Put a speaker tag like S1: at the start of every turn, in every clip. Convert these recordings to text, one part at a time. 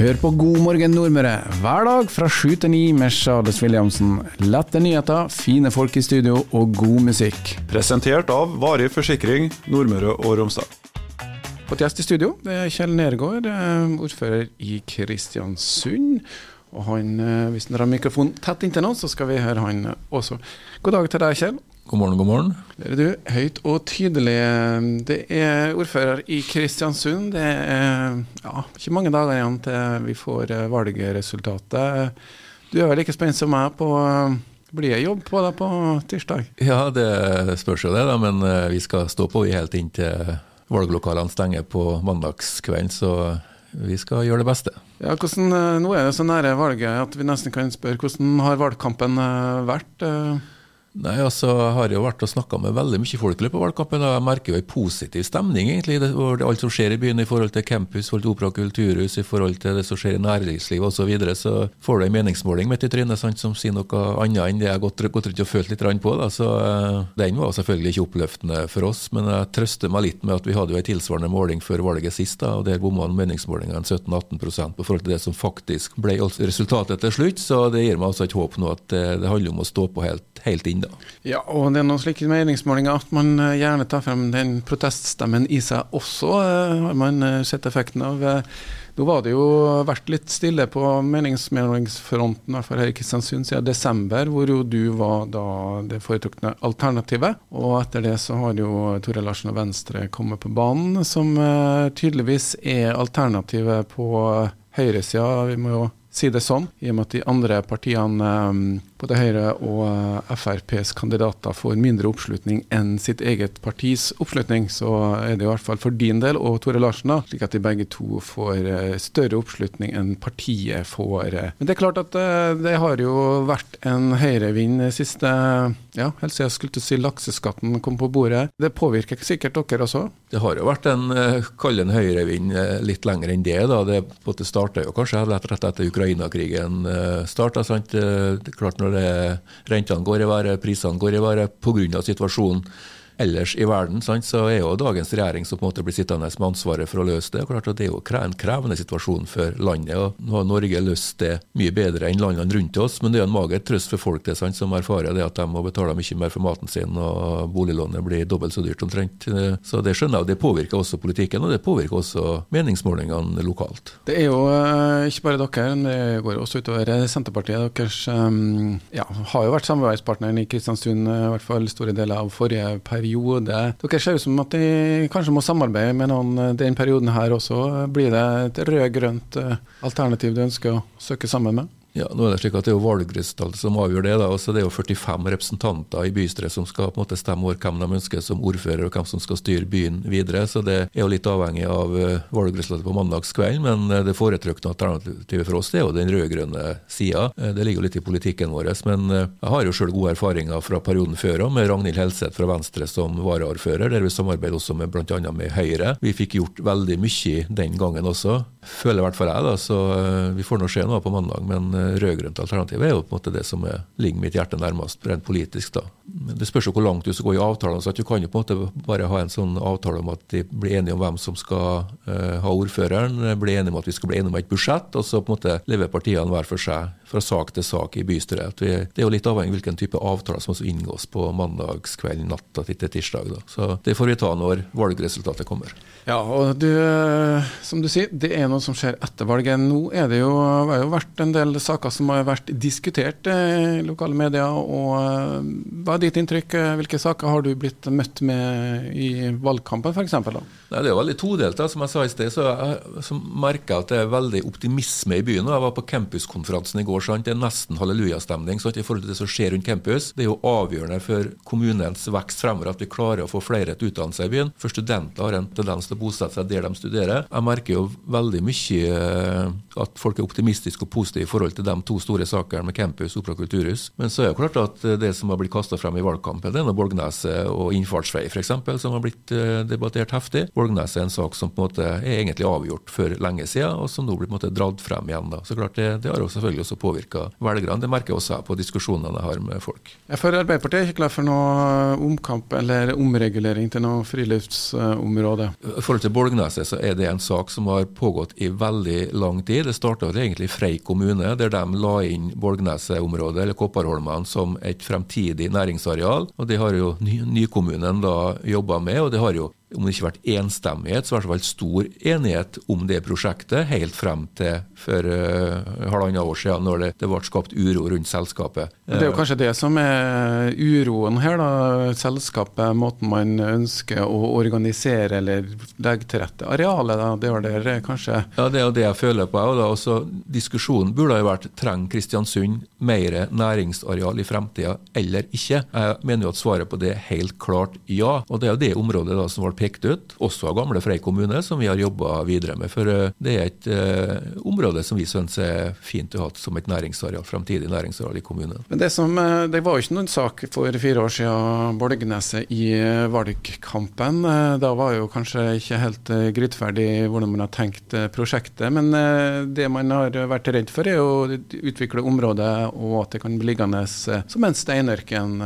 S1: Hør på God morgen Nordmøre hver dag fra sju til ni med Charles Williamsen. Lette nyheter, fine folk i studio og god musikk.
S2: Presentert av Varig forsikring Nordmøre og Romsdal.
S1: Fått gjest i studio. Det er Kjell Nergård, eh, ordfører i Kristiansund. Og han, eh, Hvis dere har mikrofonen tett inntil nå, så skal vi høre han også. God dag til deg, Kjell.
S3: God morgen, god morgen.
S1: Det er du, høyt og tydelig. Det er ordfører i Kristiansund. Det er ja, ikke mange dager igjen til vi får eh, valgresultatet. Du er vel like spent som meg på blir det jobb på deg på tirsdag?
S3: Ja, det spørs jo det, da, men eh, vi skal stå på helt inntil valglokalene stenger på mandagskvelden. Så vi skal gjøre det beste.
S1: Ja, hvordan, eh, nå er det så nære valget at vi nesten kan spørre hvordan har valgkampen vært?
S3: Nei, altså, Jeg har jo vært og snakka med veldig mye folk i løpet av valgkampen, og jeg merker jo en positiv stemning egentlig, over alt som skjer i byen i forhold til campus, forhold til opera og kulturhus, i forhold til det som skjer i næringslivet osv. Så, videre. så får du en meningsmåling midt i trynet sant, som sier noe annet enn det jeg har gått rundt og følt litt på. Da. Så uh, Den var selvfølgelig ikke oppløftende for oss, men jeg trøster meg litt med at vi hadde jo en tilsvarende måling før valget sist, da, og der bomma meningsmålingene 17-18 på forhold til det som faktisk ble resultatet til slutt. Så det gir meg altså et håp nå at det, det handler om å stå på helt, helt inn da.
S1: Ja, og det er noen slike meningsmålinger at man eh, gjerne tar frem den proteststemmen i seg også, eh, har man eh, sett effekten av. Nå var det jo vært litt stille på meningsmålingsfronten, i hvert fall her i Kristiansund, siden desember, hvor jo du var da det foretrukne alternativet. Og etter det så har jo Tore Larsen og Venstre kommet på banen, som tydeligvis er alternativet på høyresida. Vi må jo si det sånn, i og med at de andre partiene både Høyre og eh, FrPs kandidater får mindre oppslutning enn sitt eget partis oppslutning, så er det i hvert fall for din del og Tore Larsen, da, slik at de begge to får eh, større oppslutning enn partiet får. Men det er klart at eh, det har jo vært en høyrevind siste ja, siden jeg skulle til å si lakseskatten kom på bordet. Det påvirker sikkert dere også?
S3: Det har jo vært en kall en høyrevind litt lenger enn det. da. Det starta jo kanskje rett etter Ukraina-krigen starta. Det er klart når rentene går i været, prisene går i været pga. situasjonen ellers i verden, sant, så er jo dagens regjering som på en måte blir sittende med ansvaret for å løse det. Klart at Det er jo en krevende situasjon for landet. og Nå har Norge løst det mye bedre enn landene rundt oss, men det er en mager trøst for folk det, sant, som erfarer det at de må betale mye mer for maten sin, og boliglånet blir dobbelt så dyrt omtrent. Så det skjønner jeg, det påvirker også politikken, og det påvirker også meningsmålingene lokalt.
S1: Det er jo uh, ikke bare dere, men det går også utover Senterpartiet. Deres um, ja, har jo vært samarbeidspartneren i Kristiansund i hvert fall store deler av forrige periode periode. Dere ser ut som at de kanskje må samarbeide med noen eh, den perioden her også. Blir det et rød-grønt eh, alternativ du ønsker å søke sammen med?
S3: Ja, nå er Det slik at det er jo valgresultatet som avgjør det. da, også Det er jo 45 representanter i bystyret som skal på en måte stemme over hvem de ønsker som ordfører, og hvem som skal styre byen videre. så Det er jo litt avhengig av eh, valgresultatet på mandagskvelden. Men eh, det foretrukne alternativet for oss det er jo den rød-grønne sida. Eh, det ligger jo litt i politikken vår. Men jeg har jo sjøl gode erfaringer fra perioden før òg, med Ragnhild Helseth fra Venstre som varaordfører, der vi samarbeider også med bl.a. med Høyre. Vi fikk gjort veldig mye den gangen også, føler i hvert fall jeg. da, Så vi får nå se noe på mandag. men rød-grønt alternativ er jo på en måte det som er, ligger mitt hjerte nærmest, rent politisk. da. Det spørs jo hvor langt du skal gå i avtalene. så Du kan jo på en måte bare ha en sånn avtale om at de blir enige om hvem som skal uh, ha ordføreren, blir enige om at vi skal bli enige om et budsjett, og så på en måte lever partiene hver for seg fra sak til sak i bystyret. Vi, det er jo litt avhengig av hvilken type avtaler som også inngås på mandagskvelden, natta til tirsdag. Da. Så det får vi ta når valgresultatet kommer.
S1: Ja, og du, som du sier, det er noe som skjer etter valget. Nå er det jo, har jo vært en del saker som har vært diskutert eh, i lokale medier. og eh, Hva er ditt inntrykk? Hvilke saker har du blitt møtt med i valgkampen f.eks.?
S3: Det er veldig todelt. Som jeg sa i sted, så, jeg, så merker jeg at det er veldig optimisme i byen. Jeg var på campuskonferansen i går. Sant? Det er nesten hallelujastemning i forhold til det som skjer rundt campus. Det er jo avgjørende for kommunens vekst fremover at vi klarer å få flere til å utdanne seg i byen. For studenter har en tendens til å bosette seg der de studerer. Jeg merker jo veldig mye eh, at folk er optimistiske og positive i forhold til de to store sakene med campus, opera og kulturhus. Men så er det klart at eh, det som har blitt kasta frem i valgkampen, det er Borgneset og innfartsvei f.eks., som har blitt eh, debattert heftig. Bolgnes er en sak som på en måte er egentlig avgjort for lenge siden, og som nå blir på en måte dratt frem igjen. da. Så klart Det, det har jo selvfølgelig også påvirka velgerne. Det merker jeg også på diskusjonene jeg har med folk.
S1: Jeg for Arbeiderpartiet er ikke klar for noe omkamp eller omregulering til noe friluftsområde?
S3: I forhold til Bolgneset så er det en sak som har pågått i veldig lang tid. Det starta egentlig i Frei kommune, der de la inn Bolgneset-området, eller Kopparholmene, som et fremtidig næringsareal. Og Det har jo nykommunen da jobba med, og det har jo om det ikke har vært enstemmighet, så i hvert fall stor enighet om det prosjektet, helt frem til for uh, halvannet år siden, når det, det, ble skapt uro rundt selskapet.
S1: Det er jo kanskje det som er uroen her, da. Selskapet, måten man ønsker å organisere eller legge til rette arealet, da. Det var der kanskje
S3: Ja, det er jo det jeg føler på. Da. Også, diskusjonen burde ha vært trenger Kristiansund mer næringsareal i fremtida eller ikke. Jeg mener jo at svaret på det er helt klart ja. Og det er jo det området da som ble pekt ut, også av gamle Frei kommune, som vi har jobba videre med. For eh, det er et eh, område som vi syns er fint å ha som et næringsareal, framtidig næringsareal i kommunen.
S1: Men det, som, eh, det var jo ikke noen sak for fire år siden, Bolgneset i valgkampen. Da var jo kanskje ikke helt gryteferdig hvordan man har tenkt prosjektet. Men det man har vært redd for, er å utvikle området, og at det kan bli liggende som en steinørken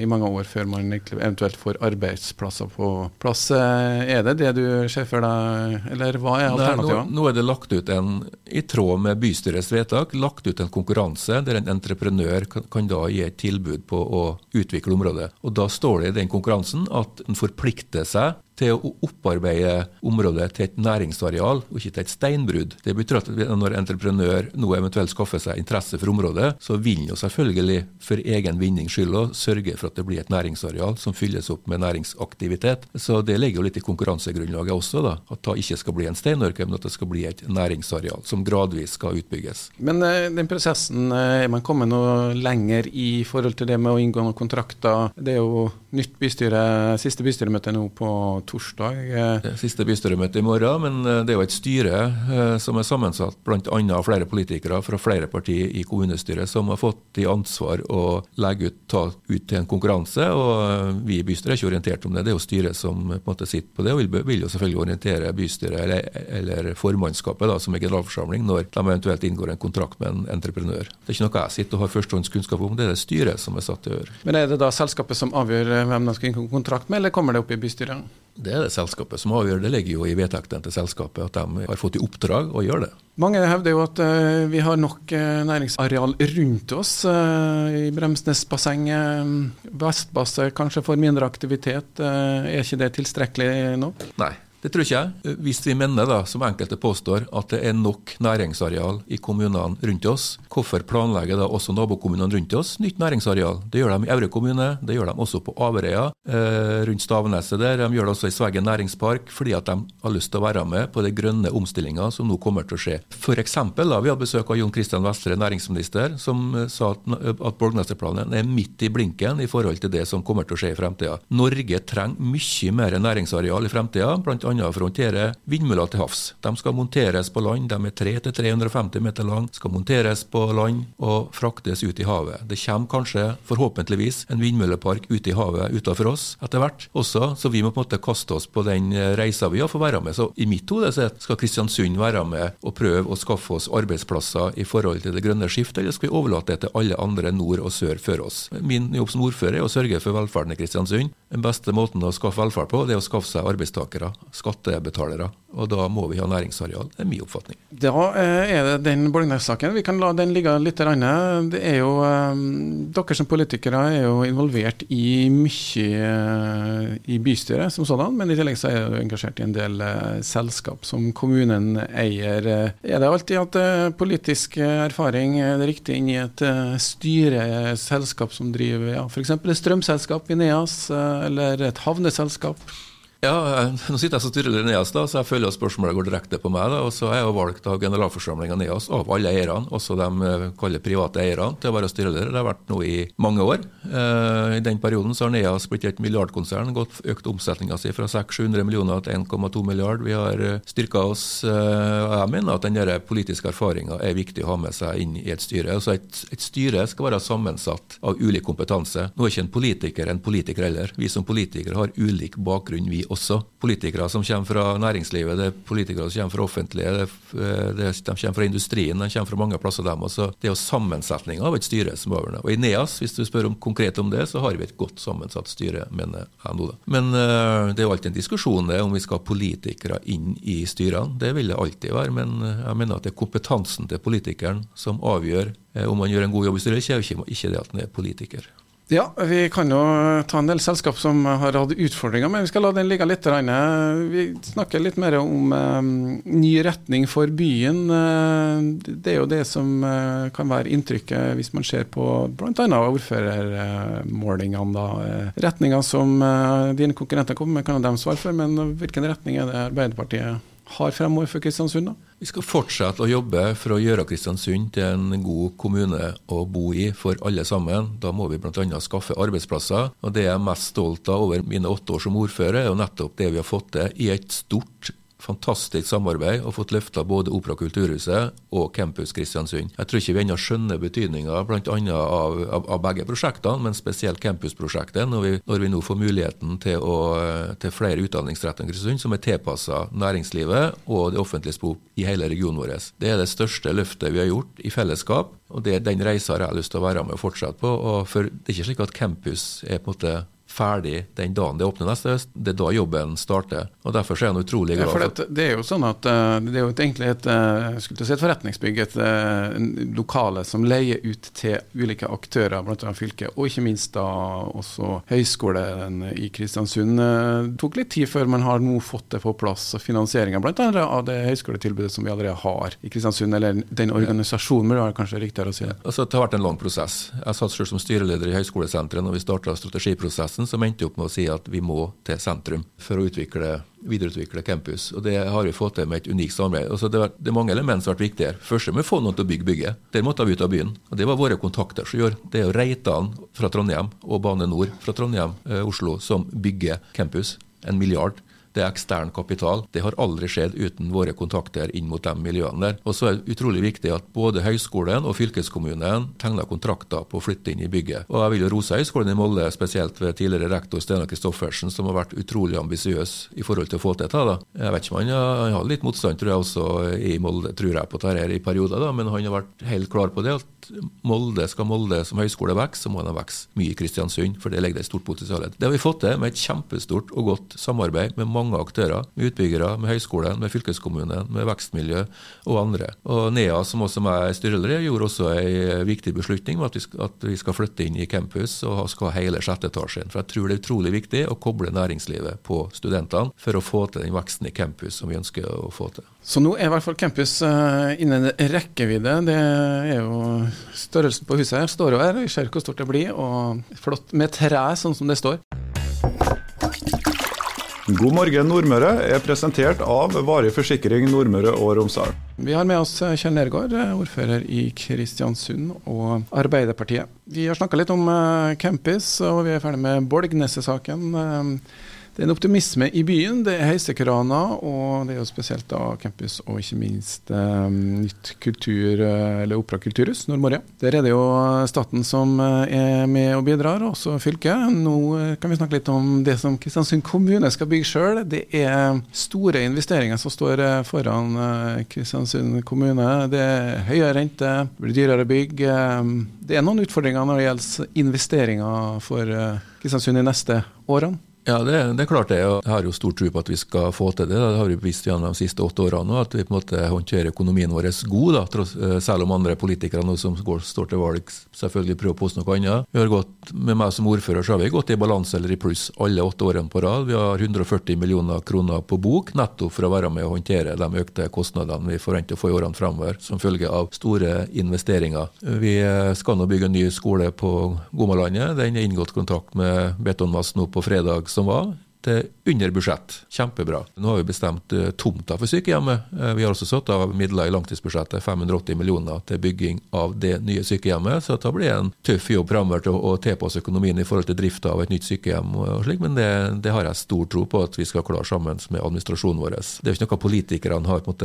S1: i mange år før man eventuelt får arbeidsplasser på plass. Eh, er det det du ser for deg, eller hva er alternativet?
S3: Nå, nå, er det lagt ut en, i tråd med bystyrets vedtak, lagt ut en konkurranse der en entreprenør kan, kan, da gi et tilbud på å utvikle området. Og Da står det i den konkurransen at en forplikter seg til å opparbeide området til et næringsareal, og ikke til et steinbrudd. Det betyr at når entreprenør nå eventuelt skaffer seg interesse for området, så vil han selvfølgelig for egen vinnings skyld sørge for at det blir et næringsareal som fylles opp med næringsaktivitet. Så det ligger jo litt i konkurransegrunnlaget også, da, at det ikke skal bli en steinørke, men at det skal bli et næringsareal som gradvis skal utbygges.
S1: Men uh, den prosessen, uh, er man kommet noe lenger i forhold til det med å inngå noen kontrakter? Det er jo nytt bystyre, siste bystyremøte nå på torsdag.
S3: Det siste bystyremøte i morgen, men eh, det er jo et styre eh, som er sammensatt bl.a. flere politikere fra flere partier i kommunestyret som har fått i ansvar å legge ut, ta ut til en konkurranse. og eh, Vi i bystyret er ikke orientert om det, det er jo styret som på en måte sitter på det, og vil, vil jo selvfølgelig orientere bystyret eller, eller formannskapet, da, som er generalforsamling, når de eventuelt inngår en kontrakt med en entreprenør. Det er ikke noe jeg sitter og har førstehåndskunnskap om, det er det styret som er satt til å gjøre.
S1: Men er det da selskapet som avgjør hvem de skal inngå kontrakt med, eller kommer det opp i bystyret?
S3: Det er det selskapet som avgjør. Det ligger jo i vedtektene til selskapet at de har fått i oppdrag å gjøre det.
S1: Mange hevder jo at uh, vi har nok uh, næringsareal rundt oss. Uh, I Bremsnesbassenget, Vestbasset kanskje får mindre aktivitet. er ikke det tilstrekkelig nå?
S3: Nei. Det tror ikke jeg. Hvis vi mener, da, som enkelte påstår, at det er nok næringsareal i kommunene rundt oss, hvorfor planlegger da også nabokommunene rundt oss nytt næringsareal? Det gjør de i Aure kommune, det gjør de også på Averøya, eh, rundt Staveneset der. De gjør det også i Sveggen næringspark, fordi at de har lyst til å være med på den grønne omstillinga som nå kommer til å skje. For eksempel, da, vi hadde besøk av Jon Kristian Vestre, næringsminister, som eh, sa at, at Borgnesterplanen er midt i blinken i forhold til det som kommer til å skje i fremtida. Norge trenger mye mer næringsareal i fremtida. Blant for å håndtere vindmøller til havs. De skal monteres på land, de er 300-350 meter lang, skal monteres på land og fraktes ut i havet. Det kommer kanskje, forhåpentligvis, en vindmøllepark ute i havet utenfor oss etter hvert også, så vi må på en måte kaste oss på den reisa vi har for å være med. Så i mitt hode skal Kristiansund være med og prøve å skaffe oss arbeidsplasser i forhold til det grønne skiftet, eller skal vi overlate det til alle andre nord og sør før oss? Min jobb som ordfører er å sørge for velferden i Kristiansund. Den beste måten å skaffe velferd på, det er å skaffe seg arbeidstakere skattebetalere. Og da må vi ha næringsareal. Det er min oppfatning.
S1: Da eh, er det den Bolgnes-saken. Vi kan la den ligge litt. Det er jo, eh, Dere som politikere er jo involvert i mye eh, i bystyret som sådan, men i tillegg så er du engasjert i en del selskap som kommunen eier. Er det alltid at politisk erfaring er det riktig inn i et styreselskap som driver ja, f.eks. et strømselskap, Vineas, eller et havneselskap?
S3: Ja, Nå sitter jeg som styreleder i NEAS, da, så jeg føler at spørsmålet går direkte på meg. da, og Så er jeg jo valgt av generalforsamlinga NEAS, av alle eierne, også de eh, kaller private eierne, til å være styreleder. Det har vært nå i mange år. Eh, I den perioden så har NEAS blitt et milliardkonsern, gått økt omsetninga si fra 600-700 millioner til 1,2 milliard. Vi har eh, styrka oss. Eh, Jeg mener at den politiske erfaringa er viktig å ha med seg inn i et styre. Altså et, et styre skal være sammensatt av ulik kompetanse. Nå er ikke en politiker en politiker heller. Vi som politikere har ulik bakgrunn, vi også. Politikere som kommer fra næringslivet, det er politikere som kommer fra offentlige, det, det, de kommer fra industrien, de kommer fra mange plasser. dem også. Det er jo sammensetninga av et styre som er avgjørende. Og i NEAS, hvis du spør om, konkret om det, så har vi et godt sammensatt styre, mener jeg nå. Men uh, det er jo alltid en diskusjon det om vi skal ha politikere inn i styrene. Det vil det alltid være. Men jeg mener at det er kompetansen til politikeren som avgjør om man gjør en god jobb i styret, ikke, ikke det at han er politiker.
S1: Ja, vi kan jo ta en del selskap som har hatt utfordringer, men vi skal la den ligge litt. Vi snakker litt mer om um, ny retning for byen. Det er jo det som uh, kan være inntrykket hvis man ser på bl.a. ordførermålingene. Da. Retninger som dine konkurrenter kommer med, kan de svare for, men hvilken retning er det Arbeiderpartiet har fremover for Kristiansund? da?
S3: Vi skal fortsette å jobbe for å gjøre Kristiansund til en god kommune å bo i for alle sammen. Da må vi bl.a. skaffe arbeidsplasser. Og Det jeg er mest stolt av over mine åtte år som ordfører, er jo nettopp det vi har fått til i et stort fantastisk samarbeid og fått løfta både Opera Kulturhuset og Campus Kristiansund. Jeg tror ikke vi ennå skjønner betydninga bl.a. Av, av, av begge prosjektene, men spesielt campusprosjektet, når når vi nå får muligheten til, å, til flere utdanningsretninger i Kristiansund som er tilpassa næringslivet og det offentlige behov i hele regionen vår. Det er det største løftet vi har gjort i fellesskap, og det, den reisa har lyst til å være med og fortsette på. Og for Det er ikke slik at campus er på en måte ferdig den dagen det åpner neste høst. Det er da jobben starter. og Derfor er han utrolig glad.
S1: For det, det, er jo sånn at eh, det er jo egentlig et, skulle si et forretningsbygg, et, et eh, lokale som leier ut til ulike aktører, bl.a. fylket, og ikke minst da også Høgskolen i Kristiansund. Det tok litt tid før man har nå fått det på plass, finansieringa bl.a. av det høyskoletilbudet som vi allerede har i Kristiansund, eller den organisasjonen, men det er kanskje riktigere å si det.
S3: Altså, det har vært en lang prosess. Jeg satt selv som styreleder i Høgskolesenteret når vi starta strategiprosessen som endte opp med å si at vi må til sentrum for å utvikle, videreutvikle campus. Og Det har vi fått til med et unikt samarbeid. Altså det, var, det, er mange elementer som har vært viktigere. Først må vi få noen til å bygge bygget. Der måtte vi ut av byen. Og Det var våre kontakter som gjør. Det er jo Reitan fra Trondheim og Bane Nor fra Trondheim, eh, Oslo, som bygger campus. En milliard. Det er ekstern kapital. Det har aldri skjedd uten våre kontakter inn mot de miljøene der. Og så er det utrolig viktig at både høyskolen og fylkeskommunen tegner kontrakter på å flytte inn i bygget. Og jeg vil jo rose Høgskolen i Molde, spesielt ved tidligere rektor Steinar Kristoffersen, som har vært utrolig ambisiøs i forhold til å få til dette. Jeg vet ikke om han har, litt motstand, tror jeg også, i Molde, tror jeg, på dette i perioder, da, men han har vært helt klar på det. at Molde skal Molde som høyskole vokse, så må den vokse mye i Kristiansund, for det ligger det et stort potensial Det har vi fått til med et kjempestort og godt samarbeid med mange aktører. Med utbyggere, med høyskolen, med fylkeskommunen, med vekstmiljø og andre. Og NEA, som også er styreleder, gjorde også en viktig beslutning om at vi, skal, at vi skal flytte inn i campus og skal ha hele sjette etasjen. For jeg tror det er utrolig viktig å koble næringslivet på studentene for å få til den veksten i campus som vi ønsker å få til.
S1: Så nå er i hvert fall campus uh, innen rekkevidde. Det er jo Størrelsen på huset her står jo her, vi ser hvor stort det blir. Og flott med tre, sånn som det står.
S2: God morgen Nordmøre er presentert av Varig forsikring Nordmøre og Romsdal.
S1: Vi har med oss eh, Kjell Nergård, eh, ordfører i Kristiansund og Arbeiderpartiet. Vi har snakka litt om campus, og vi er ferdig med Bolgneset-saken. Det er en optimisme i byen. Det er heisekraner, og det er jo spesielt da campus og ikke minst eh, nytt kultur, eller opera kulturhus, Nordmøre. Der er det jo staten som eh, er med og bidrar, også fylket. Nå eh, kan vi snakke litt om det som Kristiansund kommune skal bygge sjøl. Det er store investeringer som står foran Kristiansund kommune. Det er høyere rente, det blir dyrere bygg. Det er noen utfordringer når det gjelder investeringer for Kristiansund de neste årene.
S3: Ja, det, det, klart det. Jeg har jo stor tro på at vi skal få til det. Det har vi vist gjennom de siste åtte årene. At vi på en måte håndterer økonomien vår god, da, tross, eh, selv om andre politikere nå som går, står til valg selvfølgelig prøver å poste noe annet. Vi har gått, Med meg som ordfører så har vi gått i balanse eller i pluss alle åtte årene på rad. Vi har 140 millioner kroner på bok nettopp for å være med å håndtere de økte kostnadene vi forventer å få i årene fremover som følge av store investeringer. Vi eh, skal nå bygge en ny skole på Gomalandet. Den er inngått kontakt med Betonmass nå på fredag som var, til under budsjett. Kjempebra. Nå har vi bestemt uh, tomta for sykehjemmet. Uh, vi har også satt av midler i langtidsbudsjettet, 580 millioner, til bygging av det nye sykehjemmet. Så det blir det en tøff jobb framover til å, tilpasse økonomien i forhold til drifta av et nytt sykehjem. og slik, Men det, det, har jeg stor tro på at vi skal klare sammen med administrasjonen vår. Det er jo ikke noe politikerne har på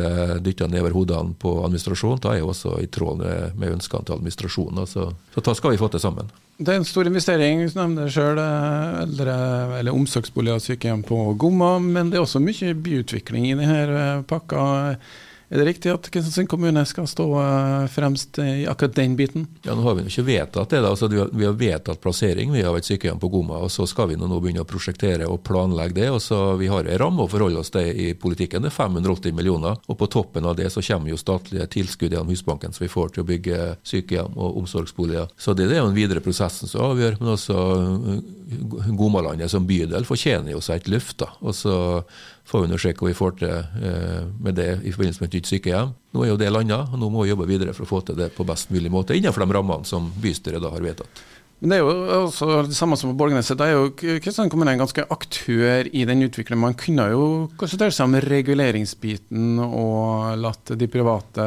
S3: dytta nedover hodene på administrasjon. da er jo også i tråd med ønskene til administrasjonen. Altså. Så da skal vi få til sammen.
S1: Det er en stor investering, som nevner sjøl, eller omsorgsboliger og sykehjem på Gomma. Men det er også mye byutvikling i denne pakka. Er det riktig at Kristiansund kommune skal stå eh, fremst i akkurat den biten?
S3: Ja, Nå har vi jo ikke vedtatt det. da, altså, Vi har vedtatt plassering vi har et sykehjem på Gomma. og Så skal vi nå begynne å prosjektere og planlegge det. og så Vi har en ramme å forholde oss til i politikken. Det er 580 millioner. og På toppen av det så kommer jo statlige tilskudd gjennom Husbanken som vi får til å bygge sykehjem og omsorgsboliger. Så Det, det er jo den videre prosessen som avgjør. Men også eh, Gomalandet som bydel fortjener jo seg et løft. da, og så får vi nå hva vi får til eh, med det i forbindelse med et nytt sykehjem. Nå er jo det landa, og nå må vi jobbe videre for å få til det på best mulig måte innenfor de rammene som bystyret da har vedtatt.
S1: Men det er jo også det samme som på Borgneset. Da er jo Kristiansand kommune en ganske aktør i den utviklingen. Man kunne jo konsentrert seg om reguleringsbiten og latt de private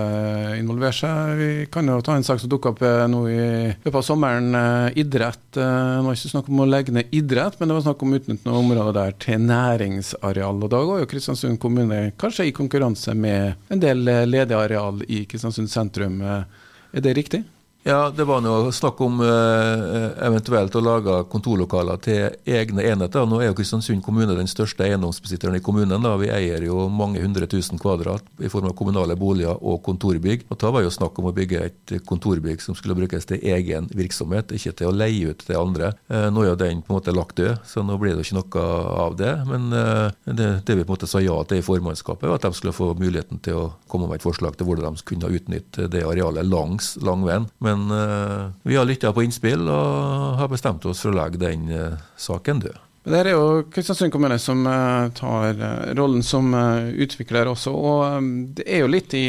S1: involvere seg. Vi kan jo ta en sak som dukka opp eh, nå i løpet av sommeren. Eh, idrett. Det eh, var ikke snakk om å legge ned idrett, men det var snakk om å utnytte noen områder der til næringsareal. Og da går jo Kristiansund kommune kanskje i konkurranse med en del ledig areal i Kristiansund sentrum. Er det riktig?
S3: Ja, Det var noe snakk om eh, eventuelt å lage kontorlokaler til egne enheter. Nå er jo Kristiansund kommune den største eiendomsbesitteren i kommunen. da. Vi eier jo mange hundre tusen kvadrat i form av kommunale boliger og kontorbygg. Og Da var jo snakk om å bygge et kontorbygg som skulle brukes til egen virksomhet, ikke til å leie ut til andre. Eh, nå er jo den på en måte lagt død, så nå blir det jo ikke noe av det. Men eh, det, det, vi på en måte sa ja til i formannskapet, var at de skulle få muligheten til å komme med et forslag til hvordan de kunne utnytte det arealet langs Langveien. Men uh, vi har lytta på innspill og har bestemt oss for å legge den uh, saken død.
S1: Det er jo Kristiansund kommune som uh, tar rollen som utvikler også. og Det er jo litt i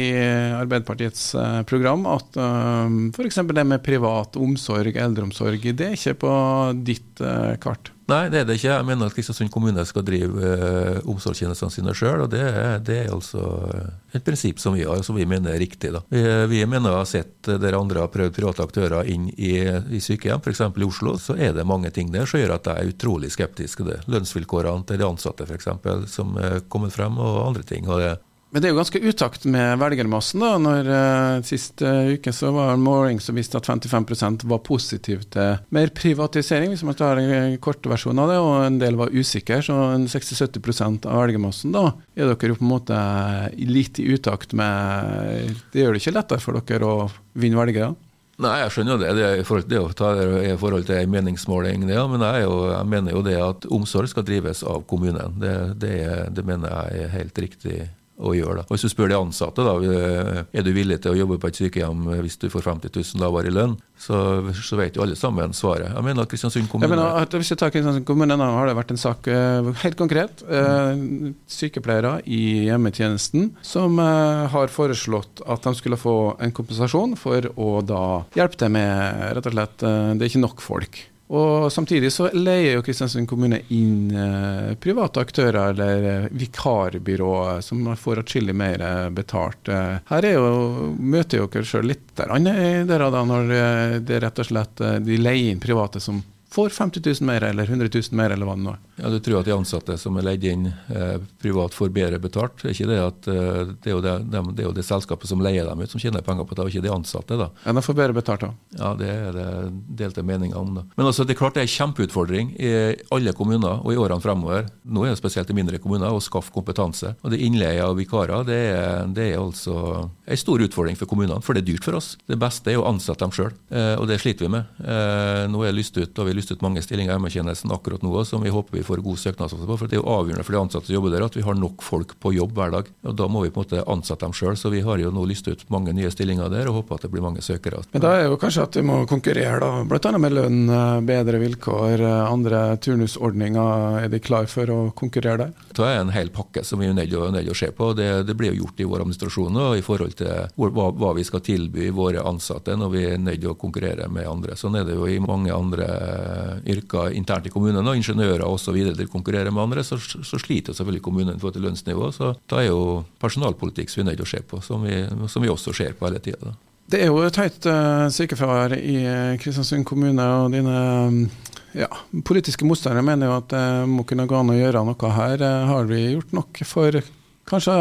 S1: Arbeiderpartiets program at uh, f.eks. det med privat omsorg, eldreomsorg, det er ikke på ditt kart?
S3: Nei, det er det ikke. Jeg mener at Kristiansund kommune skal drive eh, omsorgstjenestene sine sjøl. Det, det, er altså et prinsipp som vi har, som vi mener er riktig. Da. Vi, vi mener ha sett der andre har prøvd private aktører inn i, i sykehjem, f.eks. i Oslo, så er det mange ting der som gjør at jeg er utrolig skeptisk til det. Lønnsvilkårene til de ansatte f.eks. som er kommet frem, og andre ting. og det
S1: men det er jo ganske utakt med velgermassen. da, når uh, Sist uh, uke så var en måling som viste at 55 var positiv til mer privatisering, hvis man tar en kort versjon av det, og en del var usikre. Så 60-70% av velgermassen da, er dere jo på en måte litt i utakt med Det gjør det ikke lettere for dere å vinne velgere?
S3: Nei, jeg skjønner jo det. Det er i forhold til, det det forhold til en meningsmåling. Det, men jeg, jo, jeg, mener jo det at omsorg skal drives av kommunen. Det, det, det mener jeg er helt riktig å gjøre. Da. Og Hvis du spør de ansatte da, er du villig til å jobbe på et sykehjem hvis du får 50 000 lavere i lønn, så, så, vet jo alle sammen svaret. Jeg mener Kristiansund kommune
S1: mener at Hvis jeg tar Kristiansund kommune, da har det vært en sak eh, helt konkret. Mm. Sykepleiere i hjemmetjenesten som eh, har foreslått at de skulle få en kompensasjon for å da hjelpe til med rett og slett Det er ikke nok folk. Og Samtidig så leier jo Kristiansund kommune inn eh, private aktører eller eh, vikarbyråer som får atskillig mer eh, betalt. Her er jo, møter jo dere sjøl litt der, dere da, når det rett og slett de leier inn private som får 50 000 mer eller 100 000 mer, eller hva det nå er.
S3: Ja, Du tror at de ansatte som er leid inn eh, privat, får bedre betalt? Det er ikke det at eh, det, er jo det, det, er jo det, selskapet som leier dem ut, som tjener penger på det, og ikke de ansatte? da.
S1: Ja, De får bedre betalt, da.
S3: Ja, det er det delte meninger om. da. Men altså, det er klart det er en kjempeutfordring i alle kommuner og i årene fremover. Nå er det spesielt i mindre kommuner å skaffe kompetanse. Og det Innleie av vikarer det er, det er altså en stor utfordring for kommunene, for det er dyrt for oss. Det beste er å ansette dem sjøl, eh, og det sliter vi med. Eh, nå er lyst ut, og vi lyst ut mange stillinger i hjemmetjenesten akkurat nå som vi håper vi får god søknadsmasse på. for Det er jo avgjørende for de ansatte som jobber der at vi har nok folk på jobb hver dag. og Da må vi på en måte ansette dem sjøl. Så vi har jo nå lyst ut mange nye stillinger der og håper at det blir mange søkere.
S1: Men da er jo kanskje at vi må konkurrere, da. Bl.a. med lønn, eh, bedre vilkår, eh, andre turnusordninger. Er de klar for å konkurrere der?
S3: Det er en hel pakke som vi er nødt til å se på. Det, det blir jo gjort i vår administrasjon og i forhold til hva, hva, vi skal tilby våre ansatte når vi er nødt til å konkurrere med andre. Sånn er det jo i mange andre yrker internt i kommunen, og ingeniører osv. til å konkurrere med andre, så, så sliter selvfølgelig kommunen i forhold til lønnsnivå. Så da er jo personalpolitikk som vi er nødt til å se på, som vi, som vi også ser på hele tida.
S1: Det er jo et høyt uh, sykefravær i eh, Kristiansund kommune, og dine ja, politiske motstandere mener jo at det må kunne gå an å gjøre noe her. Har vi gjort nok for kanskje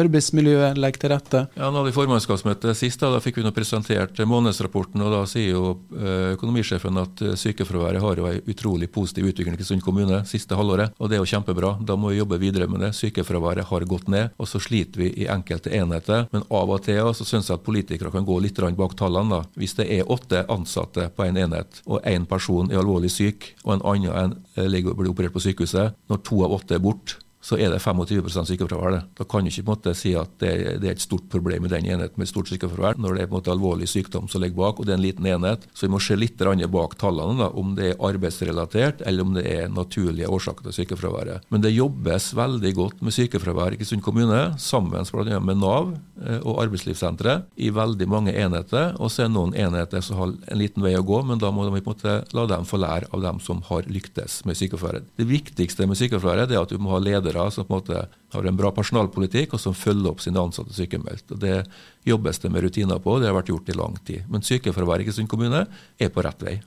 S1: arbeidsmiljøet legger til rette?
S3: Ja, nå hadde vi formannskapsmøte sist. Da, da fikk vi nå presentert månedsrapporten. og Da sier jo eh, økonomisjefen at eh, sykefraværet har jo en utrolig positiv utvikling i Kristiansund kommune siste halvåret. og Det er jo kjempebra. Da må vi jobbe videre med det. Sykefraværet har gått ned, og så sliter vi i enkelte enheter. Men av og til så syns jeg at politikere kan gå litt bak tallene. da. Hvis det er åtte ansatte på en enhet, og én person er alvorlig syk, og en annen ligger og blir operert på sykehuset, når to av åtte er borte, så er det 25 sykefravær. Da kan du ikke måte si at det, det, er et stort problem i den enheten med stort sykefravær, når det er måte alvorlig sykdom som ligger bak, og det er en liten enhet. Så vi må se litt bak tallene, da, om det er arbeidsrelatert eller om det er naturlige årsaker til sykefraværet. Men det jobbes veldig godt med sykefravær i Kristiansund kommune, sammen med Nav eh, og Arbeidslivssenteret, i veldig mange enheter. Og så er det noen enheter som har en liten vei å gå, men da må vi på en måte la dem få lære av dem som har lyktes med sykefraværet. Det viktigste med sykefraværet er at du må ha ledere ledere som på en måte har en bra personalpolitikk, og som følger opp sine ansatte sykemeldt. Det jobbes det med rutiner på, det har vært gjort i lang tid. Men sykefraværet i Kristiansund kommune er på rett vei.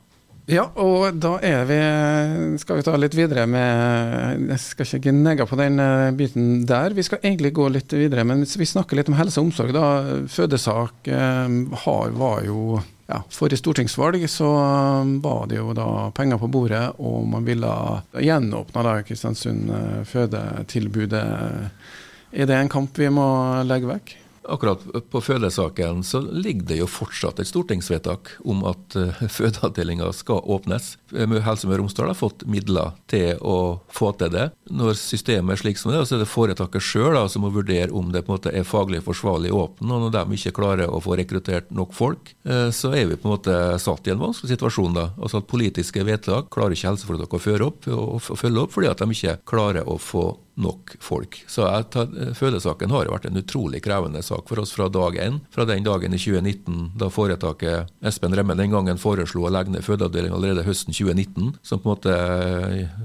S1: Ja, og da er vi, skal vi ta litt videre med Jeg skal ikke gnegge på den eh, biten der. Vi skal egentlig gå litt videre, men vi snakker litt om helse og omsorg. da. Fødesak eh, var jo ja, forrige stortingsvalg så um, var det jo da penger på bordet, og man ville gjenåpne da Kristiansund uh, fødetilbudet. Er det en kamp vi må legge vekk?
S3: Akkurat på fødesaken så ligger det jo fortsatt et stortingsvedtak om at uh, fødeavdelinga skal åpnes. Helse Møre og Romsdal har fått midler til å få til det. Når systemet er slik som det er, så er det foretaket sjøl som må vurdere om det på en måte er faglig forsvarlig åpent. Og når de ikke klarer å få rekruttert nok folk, uh, så er vi på en måte satt i en vanskelig situasjon. da. Altså at Politiske vedtak klarer ikke helseforetaket å føre opp og følge opp, fordi at de ikke klarer å få nok folk. Så tar, Fødesaken har vært en utrolig krevende sak for oss fra dag én. Fra den dagen i 2019 da foretaket Espen Remme den gangen foreslo å legge ned fødeavdelingen allerede høsten 2019. Som på en måte,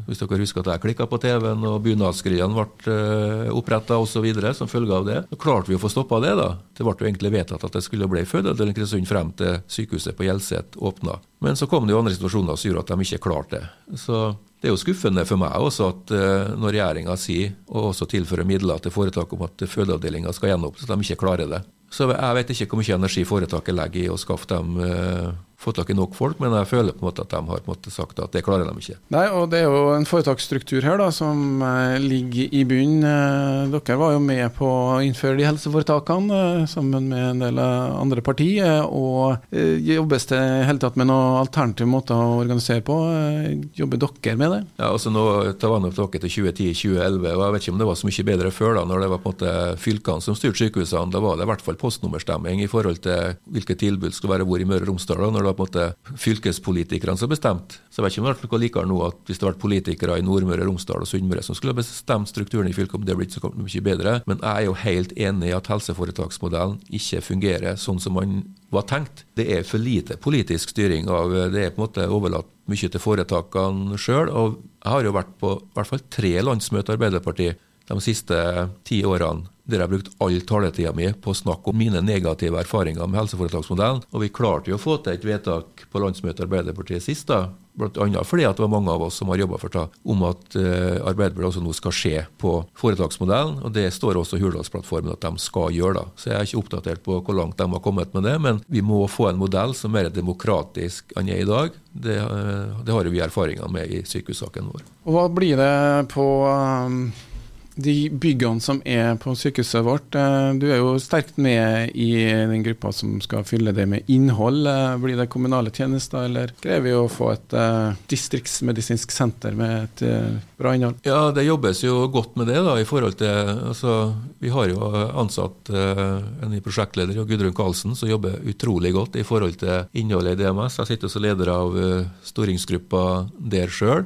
S3: Hvis dere husker at jeg klikka på TV-en og bunadskriene ble eh, oppretta osv. som følge av det, så klarte vi å få stoppa det. da. Det ble jo egentlig vedtatt at det skulle bli fødeavdeling Kristiansund frem til sykehuset på Hjelset åpna. Men så kom det jo andre situasjoner som gjorde at de ikke klarte det. Så det er jo skuffende for meg også at uh, når regjeringa sier, og også tilfører midler til foretaket om at fødeavdelinga skal gjenåpnes, at de ikke klarer det. Så jeg vet ikke hvor mye energi foretaket legger i å skaffe dem uh, fått tak i nok folk, men jeg føler på en måte at de har på en måte sagt at det klarer de ikke.
S1: Nei, og Det er jo en foretaksstruktur her da, som eh, ligger i bunnen. Eh, dere var jo med på å innføre de helseforetakene eh, sammen med en del andre partier. og Jobbes det hele tatt med noen alternative måter å organisere på? Jobber dere med det?
S3: Ja, altså nå tar vi tilbake til 2010-2011, og jeg vet ikke om det var så mye bedre før, da, når det var på en måte fylkene som styrte sykehusene. Da var det i hvert fall postnummerstemming i forhold til hvilke tilbud skulle være hvor i Møre og Romsdal. når det var på en måte fylkespolitikerne som bestemte. Så jeg vet ikke om noe liker nå at hvis det hadde vært politikere i Nordmøre, Romsdal og Sunnmøre som skulle bestemt strukturen i fylket, om det blitt så mye bedre. Men jeg er jo helt enig i at helseforetaksmodellen ikke fungerer sånn som man var tenkt. Det er for lite politisk styring av Det er på en måte overlatt mye til foretakene sjøl. Og jeg har jo vært på i hvert fall tre landsmøter Arbeiderpartiet de siste ti årene der jeg har brukt all taletida mi på å snakke om mine negative erfaringer med helseforetaksmodellen. Og vi klarte jo å få til et vedtak på landsmøtet Arbeiderpartiet sist, da, bl.a. fordi at det var mange av oss som har jobba for det, om at uh, Arbeiderpartiet også nå skal se på foretaksmodellen. og Det står også i Hurdalsplattformen at de skal gjøre det. Så jeg er ikke oppdatert på hvor langt de har kommet med det, men vi må få en modell som er mer demokratisk enn er i dag. Det, uh, det har vi erfaringer med i sykehussaken vår.
S1: Og Hva blir det på um de byggene som er på sykehuset vårt, eh, du er jo sterkt med i den gruppa som skal fylle det med innhold. Eh, blir det kommunale tjenester, eller greier vi å få et uh, distriktsmedisinsk senter med et bra innhold?
S3: Ja, det jobbes jo godt med det. da, i forhold til, altså, Vi har jo ansatt en ny prosjektleder, Gudrun Karlsen, som jobber utrolig godt i forhold til innholdet i DMS. Jeg sitter som leder av storingsgruppa der sjøl.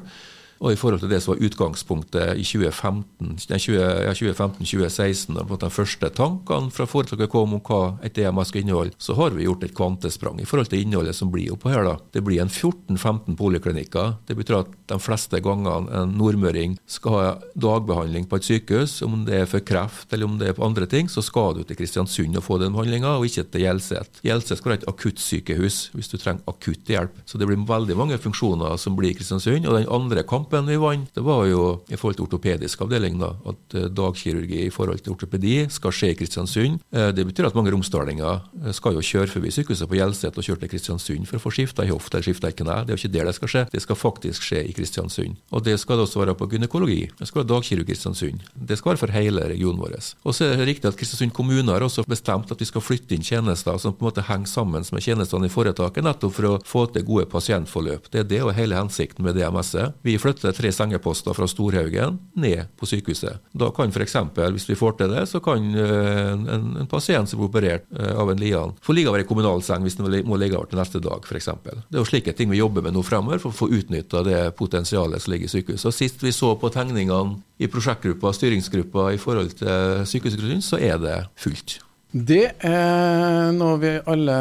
S3: Og i forhold til det som var utgangspunktet i 2015-2016, da de første tankene fra foretaket kom om hva et EMS skal inneholde, så har vi gjort et kvantesprang i forhold til innholdet som blir oppå her. da. Det blir en 14-15 poliklinikker. Det betyr at de fleste gangene en nordmøring skal ha dagbehandling på et sykehus, om det er for kreft eller om det er på andre ting, så skal du til Kristiansund og få den behandlinga, og ikke til Hjelset. Hjelset skal ha et akuttsykehus hvis du trenger akutt hjelp. Så det blir veldig mange funksjoner som blir i Kristiansund. og den andre kampen kampen vi vant, det var jo i forhold til ortopedisk avdeling, da, at eh, dagkirurgi i forhold til ortopedi skal skje i Kristiansund. Eh, det betyr at mange romsdalinger eh, skal jo kjøre forbi sykehuset på Hjelset og kjøre til Kristiansund for å få skifta i hofte eller skifta i kne. Det er jo ikke der det skal skje, det skal faktisk skje i Kristiansund. Og det skal det også være på gynekologi. Det skal være dagkirurgi i Kristiansund. Det skal være for hele regionen vår. Og så er det riktig at Kristiansund kommune har også bestemt at vi skal flytte inn tjenester som på en måte henger sammen med tjenestene i foretaket, nettopp for å få til gode pasientforløp. Det er det og hele hensikten med DMS-et. Tre sengeposter fra Storhaugen ned på sykehuset. Da kan f.eks., hvis vi får til det, så kan eh, en, en pasient som blir operert eh, av en Lian, få ligge over i kommunalseng hvis den må ligge over til neste dag, f.eks. Det er jo slike ting vi jobber med nå fremover for å få utnytta det potensialet som ligger i sykehuset. Og Sist vi så på tegningene i prosjektgruppa, styringsgruppa i forhold til sykehusgrunn, så er det fullt.
S1: Det er noe vi alle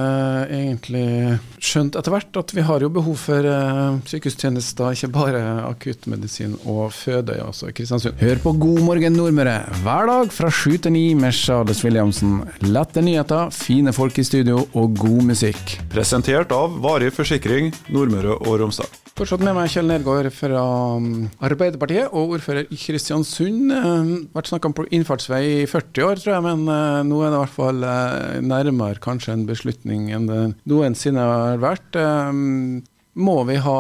S1: egentlig skjønte etter hvert, at vi har jo behov for uh, sykehustjenester, ikke bare akuttmedisin og føde, altså Kristiansund.
S4: Hør på God morgen Nordmøre hver dag fra sju til ni med Charles Williamsen. Lette nyheter, fine folk i studio og god musikk.
S2: Presentert av Varig forsikring Nordmøre og Romsdal.
S1: Fortsatt med meg Kjell Nergård fra um, Arbeiderpartiet og ordfører i Kristiansund. Um, vært snakka om innfartsvei i 40 år, tror jeg, men uh, nå er det i hvert fall uh, nærmere kanskje en beslutning enn det noensinne har vært. Um, må vi ha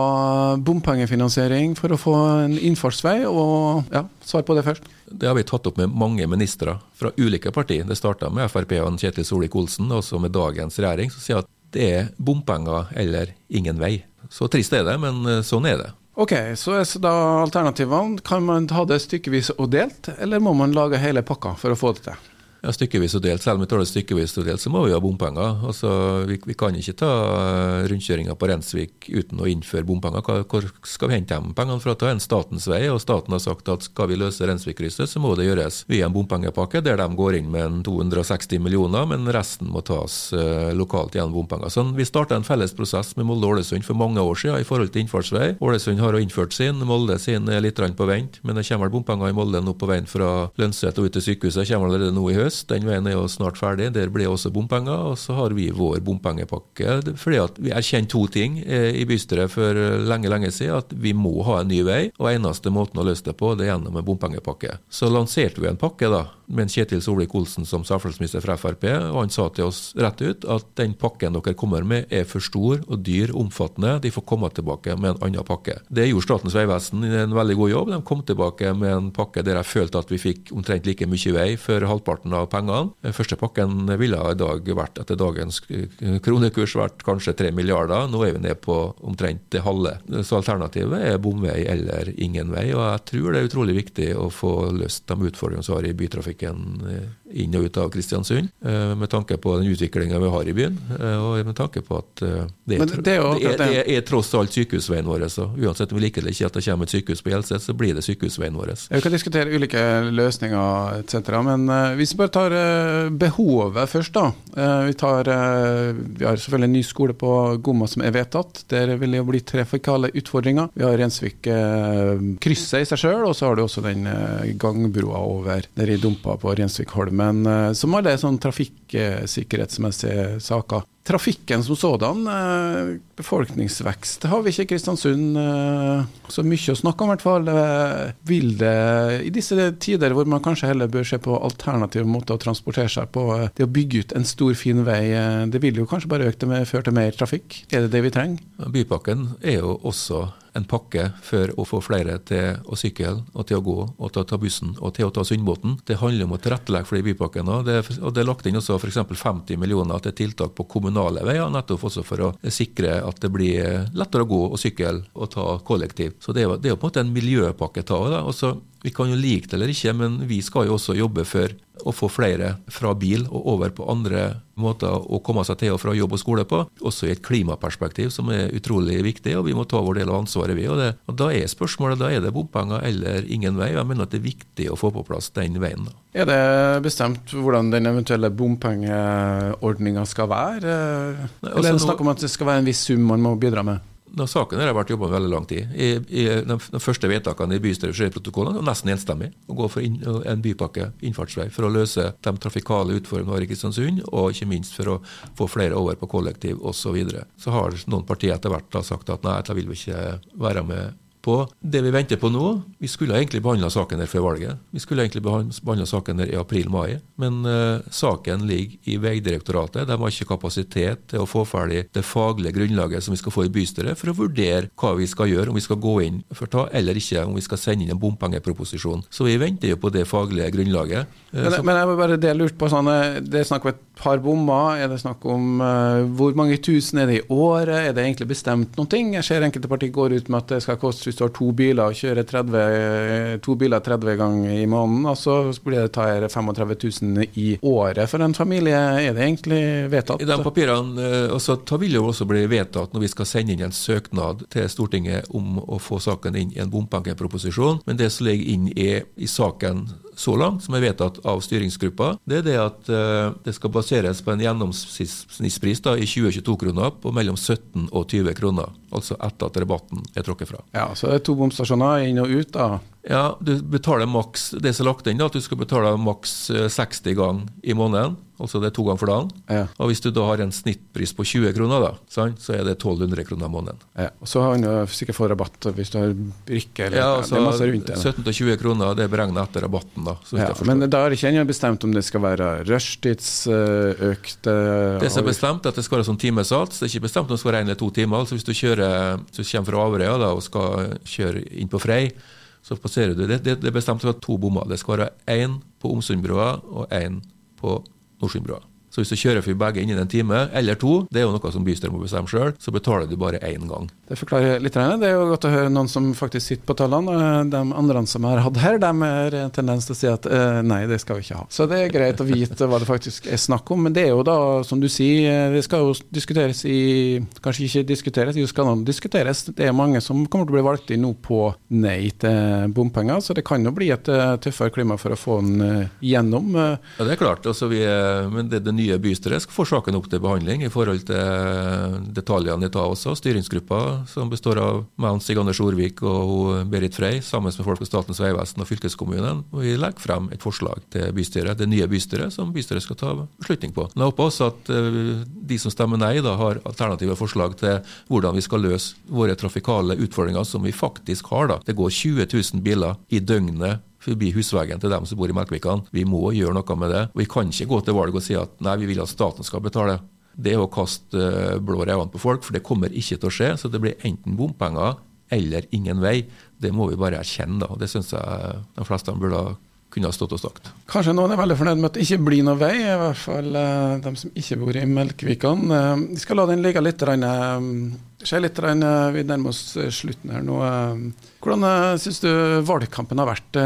S1: bompengefinansiering for å få en innfartsvei? Og ja, svar på det først.
S3: Det har vi tatt opp med mange ministre fra ulike partier. Det starta med Frp og Kjetil Solvik-Olsen, og så med dagens regjering, som sier at det er bompenger eller ingen vei. Så trist er det, men eh, sånn er det.
S1: Ok, Så er da alternativene. Kan man ta det stykkevis og delt, eller må man lage hele pakka for å få det til?
S3: Ja, stykkevis og delt. Selv om vi tar det stykkevis og delt, så må vi ha bompenger. Altså, vi, vi, kan ikke ta eh, rundkjøringa på Rensvik uten å innføre bompenger. Hvor skal vi hente de pengene fra? Det er en statens vei, og staten har sagt at skal vi løse Rensvik-krysset, så må det gjøres via en bompengepakke der de går inn med 260 millioner, men resten må tas uh, lokalt gjennom bompenger. Sånn, vi starta en felles prosess med Molde og Ålesund for mange år siden i forhold til innfartsvei. Ålesund har innført sin, Molde sin er litt på vent, men det kommer bompenger i Molde nå på veien fra Lønset og ut til sykehuset. kommer allerede nå i høst høst. Den veien er jo snart ferdig. Der blir også bompenger. Og så har vi vår bompengepakke. Fordi at vi erkjente to ting eh, i bystyret for lenge, lenge siden. At vi må ha en ny vei. Og eneste måten å løse det på, det er gjennom en bompengepakke. Så lanserte vi en pakke da, med Kjetil Solvik-Olsen som samferdselsminister fra Frp. Og han sa til oss rett ut at den pakken dere kommer med er for stor og dyr, omfattende. De får komme tilbake med en annen pakke. Det gjorde Statens vegvesen en veldig god jobb. De kom tilbake med en pakke der jeg følte at vi fikk omtrent like mye vei for halvparten av pengene. Den første pakken ville i dag vært etter dagens kronekurs vært kanskje 3 milliarder. Nå er vi ned på omtrent det halve. Så alternativet er bomvei eller ingen vei. Og jeg tror det er utrolig viktig å få løst de utfordringene som har i bytrafikken eh, inn og ut av Kristiansund, eh, med tanke på den utviklinga vi har i byen, eh, og med tanke på at det er, det er, det er, det er tross alt sykehusveien vår. Så uansett om vi liker det ikke at det kommer et sykehus på Hjelset, så blir det sykehusveien vår.
S1: Vi kan diskutere ulike løsninger etc., men hvis vi bare tar behovet først, da. Vi, tar, vi har selvfølgelig en ny skole på Gomma som er vedtatt. Der vil det jo bli trafikale utfordringer. Vi har Rensvik-krysset i seg sjøl, og så har du også den gangbrua over der i dumpa på Rensvikholmen, som alle er sånn trafikksikkerhetsmessige saker. Trafikken som sådan, eh, befolkningsvekst har vi ikke i Kristiansund eh, så mye å snakke om, i hvert fall. Eh, vil det, i disse tider hvor man kanskje heller bør se på alternative måter å transportere seg på, det å bygge ut en stor, fin vei, det vil jo kanskje bare øke det med, føre til mer trafikk? Er det det vi trenger?
S3: Bypakken er jo også en pakke for å få flere til å sykle og til å gå og til å ta bussen og til å ta Sundbåten. Det handler om å tilrettelegge for de bypakken, Det, og det er lagt inn også f.eks. 50 millioner til tiltak på kommunale veier, nettopp også for å sikre at det blir lettere å gå og sykle og ta kollektiv. Så det er, er på en måte en miljøpakke ta også. Vi kan jo like det eller ikke, men vi skal jo også jobbe for å få flere fra bil og over på andre måter å komme seg til og fra jobb og skole på. Også i et klimaperspektiv som er utrolig viktig, og vi må ta vår del av ansvaret, vi. Og, det, og Da er spørsmålet da er det bompenger eller ingen vei. Jeg mener at det er viktig å få på plass den veien. da.
S1: Er det bestemt hvordan den eventuelle bompengeordninga skal være? Nei, altså, eller er det snakk om at det skal være en viss sum man må bidra med?
S3: Når saken har vært jobba veldig lang tid. I, i de, de, første vedtakene i bystyreprotokollene var nesten enstemmig å gå for inn, en bypakke, innfartsvei, for å løse de trafikale utfordringene vi har i Kristiansund, og ikke minst for å få flere over på kollektiv osv. Så, videre. så har noen partier etter hvert da sagt at nei, dette vil vi ikke være med på det vi venter på nå. Vi skulle egentlig behandla saken her før valget. Vi skulle egentlig behandla saken her i april-mai. Men uh, saken ligger i Vegdirektoratet. De har ikke kapasitet til å få ferdig det faglige grunnlaget som vi skal få i bystyret, for å vurdere hva vi skal gjøre, om vi skal gå inn for ta eller ikke, om vi skal sende inn en bompengeproposisjon. Så vi venter jo på det faglige grunnlaget.
S1: Uh, men, men, jeg må bare det lurt på sånn, Det er snakk om et par bommer. Er det snakk om uh, hvor mange tusen er det i året? Er det egentlig bestemt noen ting? Jeg ser enkelte partier går ut med at det skal koste hvis du har to biler og kjører 30, to biler 30 ganger i måneden, og så blir det tar 35 000 i året for en familie. Er det egentlig vedtatt?
S3: I de papirene altså, også, det vil jo også bli vedtatt når vi skal sende inn en søknad til Stortinget om å få saken inn i en bompengeproposisjon. Men det som ligger inn i, i saken så langt, som er vedtatt av styringsgruppa, det er det at uh, det skal baseres på en gjennomsnittspris da, i 2022-kroner på mellom 17 og 20 kroner. Altså etter at rabatten er tråkket fra.
S1: Ja, Så det er to bomstasjoner inn og ut, da?
S3: Ja, du betaler maks det som er lagt inn, da, at du skal betale maks 60 eh, ganger i måneden. Altså det er to ganger for dagen. Ja. Og hvis du da har en snittpris på 20 kroner, da, så er det 1200 kroner i måneden.
S1: Ja. Og så har han sikkert fått rabatt hvis du har brikke eller
S3: ja, altså, det er masse rundt det. 17-20 kroner det er beregnet etter rabatten, da.
S1: Ja, men da er det ikke ennå bestemt om det skal være rushtidsøkte
S3: Det som er bestemt, er at det skal være sånn timesats. Det er ikke bestemt om det skal eller to timer. Altså Hvis du kjører, du kommer fra Averøya og skal kjøre inn på Frei, så passerer du det. Det, det er bestemt være to bommer. Det skal være én på Omsundbrua og én på Nordsundbrua. Så hvis du kjører forbi begge innen en time eller to, det er jo noe som bystyret må bestemme sjøl, så betaler du bare én gang.
S1: Det forklarer litt. Det er jo godt å høre noen som faktisk sitter på tallene. De andre som har hatt her, de har en tendens til å si at eh, nei, det skal vi ikke ha. Så det er greit å vite hva det faktisk er snakk om. Men det er jo da, som du sier, det skal jo diskuteres i Kanskje ikke diskuteres, jo skal det diskuteres. Det er mange som kommer til å bli valgt inn nå på nei til bompenger, så det kan jo bli et eh, tøffere klima for å få den eh, gjennom.
S3: Ja, det er klart. Altså, vi, men det, det nye nye bystyret skal få saken opp til behandling i forhold til detaljene i tar også. Styringsgruppa, som består av meg, Stig Anders Orvik og Berit Frey, sammen med folk fra Statens vegvesen og fylkeskommunen, vi legger frem et forslag til bystyret, det nye bystyret, som bystyret skal ta beslutning på. Men jeg håper også at eh, de som stemmer nei, da har alternative forslag til hvordan vi skal løse våre trafikale utfordringer som vi faktisk har. da. Det går 20 000 biler i døgnet forbi husveggen til dem som bor i Melkvikan. Vi må gjøre noe med det. Vi kan ikke gå til valg og si at nei, vi vil at staten skal betale. Det er å kaste blå blår øynene på folk, for det kommer ikke til å skje. Så det blir enten bompenger eller ingen vei. Det må vi bare erkjenne. da. Det syns jeg de fleste burde kunne ha stått og sagt.
S1: Kanskje noen er veldig fornøyd med at det ikke blir noe vei, i hvert fall uh, de som ikke bor i Melkvikan. Uh, vi skal la den ligge litt. Uh, Se litt, Vi nærmer oss slutten her nå. Hvordan syns du valgkampen har vært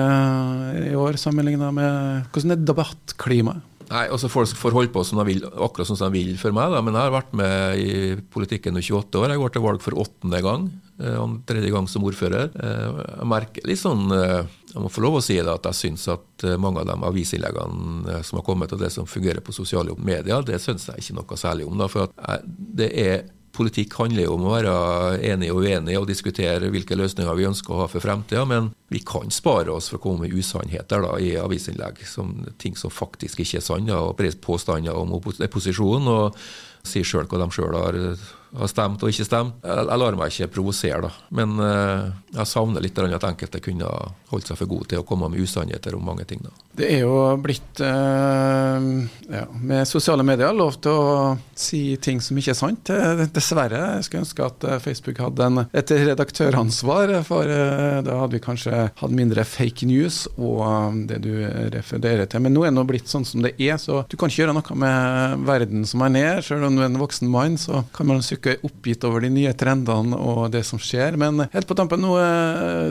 S1: i år, sammenligna med hvordan er debattklimaet?
S3: Nei, altså Folk får holde på som de vil, akkurat som de vil for meg. Da. Men jeg har vært med i politikken i 28 år. Jeg går til valg for åttende gang. Og tredje gang som ordfører. Jeg merker litt sånn Jeg må få lov å si det at jeg syns at mange av de avisinnleggene som har kommet, og det som fungerer på sosiale medier, det syns jeg ikke noe særlig om. Da, for det er Politikk handler jo om å være enig og uenig og diskutere hvilke løsninger vi ønsker å ha for fremtida, men vi kan spare oss for å komme med usannheter da, i avisinnlegg, som ting som faktisk ikke er sanne, og påstander om opposisjonen, og si sjøl hva de sjøl har har stemt og ikke stemt. Jeg, lar meg ikke provosere, da. Men uh, jeg savner litt at enkelte kunne holdt seg for gode til å komme med usannheter om mange ting. da.
S1: Det er jo blitt, uh, ja, med sosiale medier, lov til å si ting som ikke er sant. Eh, dessverre. Jeg skulle ønske at Facebook hadde en, et redaktøransvar, for uh, da hadde vi kanskje hatt mindre fake news og det du refererer til. Men nå er det blitt sånn som det er, så du kan ikke gjøre noe med verden som er ned. Selv om du er en voksen mann, så kan man sukke oppgitt over de nye trendene og det som skjer. Men helt på tampen nå,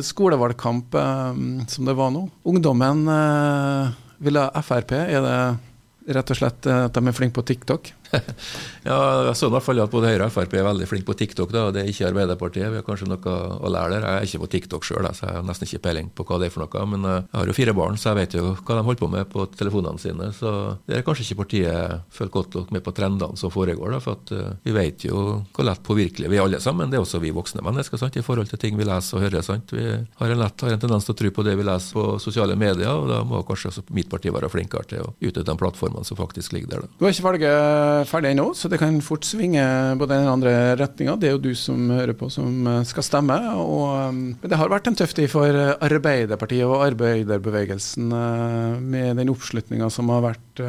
S1: skolevalgkamp eh, som det var nå. Ungdommen eh, vil ha Frp. Er det rett og slett at de er flinke på TikTok?
S3: ja, jeg så i hvert fall at både Høyre og Frp er veldig flinke på TikTok. da, og Det er ikke Arbeiderpartiet. Vi har kanskje noe å lære der. Jeg er ikke på TikTok sjøl, så jeg har nesten ikke peiling på hva det er for noe. Men eh, jeg har jo fire barn, så jeg vet jo hva de holder på med på telefonene sine. Så det er kanskje ikke partiet følger godt nok med på trendene som foregår. da, For at uh, vi vet jo hvor lett påvirkelige vi er alle sammen. Det er også vi voksne mennesker sant, i forhold til ting vi leser og hører. sant, Vi har en lett har en tendens til å tro på det vi leser på sosiale medier, og da må kanskje også mitt parti være flinkere til å utnytte de plattformene som faktisk ligger der. da.
S1: Du har ikke valget ferdig ennå, så det kan fort svinge både den andre retninga. Det er jo du som hører på som eh, skal stemme. Og, eh, men det har vært en tøff tid for Arbeiderpartiet og arbeiderbevegelsen med den oppslutninga som har vært,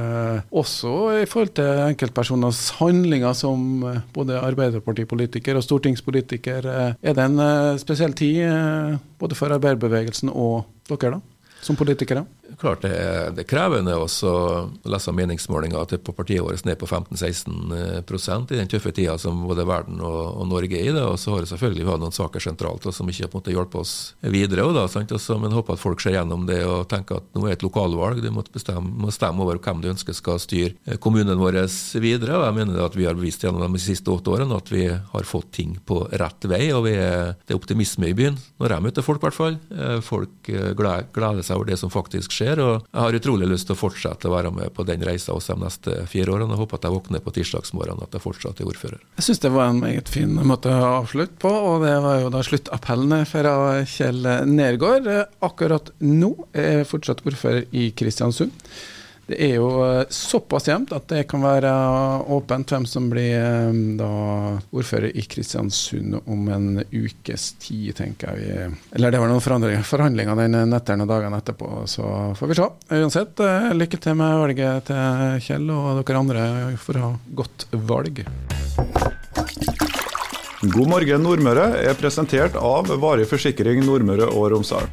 S1: også i forhold til enkeltpersoners handlinger som både arbeiderpartipolitiker og stortingspolitiker. Er det en spesiell tid både for arbeiderbevegelsen og dere, da? som politikere?
S3: Klart det er, det er krevende også å lese meningsmålinger at det på partiet vårt ned på 15-16% i den tøffe tida som både verden og, og Norge er i. det, Og så har det selvfølgelig vi noen saker sentralt og som ikke på en måte hjulpet oss videre. Og da, sant? Også, men håper at folk ser gjennom det og tenker at nå er et lokalvalg. Du må stemme over hvem du ønsker skal styre kommunen vår videre. og jeg mener at Vi har bevist gjennom de siste åtte årene at vi har fått ting på rett vei. og er, Det er optimisme i byen, når jeg møter folk i hvert fall. Eh, folk eh, gleder seg over det som faktisk skjer. Og Jeg har utrolig lyst til å fortsette å være med på den reisa også de neste fire årene. og Håper at jeg våkner på tirsdagsmorgen at jeg fortsatt er ordfører.
S1: Jeg syns det var en meget fin måte å avslutte på, og det var jo da sluttappellene fra Kjell Nergård. Akkurat nå er jeg fortsatt ordfører i Kristiansund. Det er jo eh, såpass jevnt at det kan være åpent hvem som blir eh, da ordfører i Kristiansund om en ukes tid, tenker jeg. Eller det var noen forhandlinger den netteren og dagene etterpå, så får vi se. Uansett, eh, lykke til med valget til Kjell og dere andre for å ha godt valg.
S2: God morgen Nordmøre er presentert av Varig forsikring Nordmøre og Romsdal.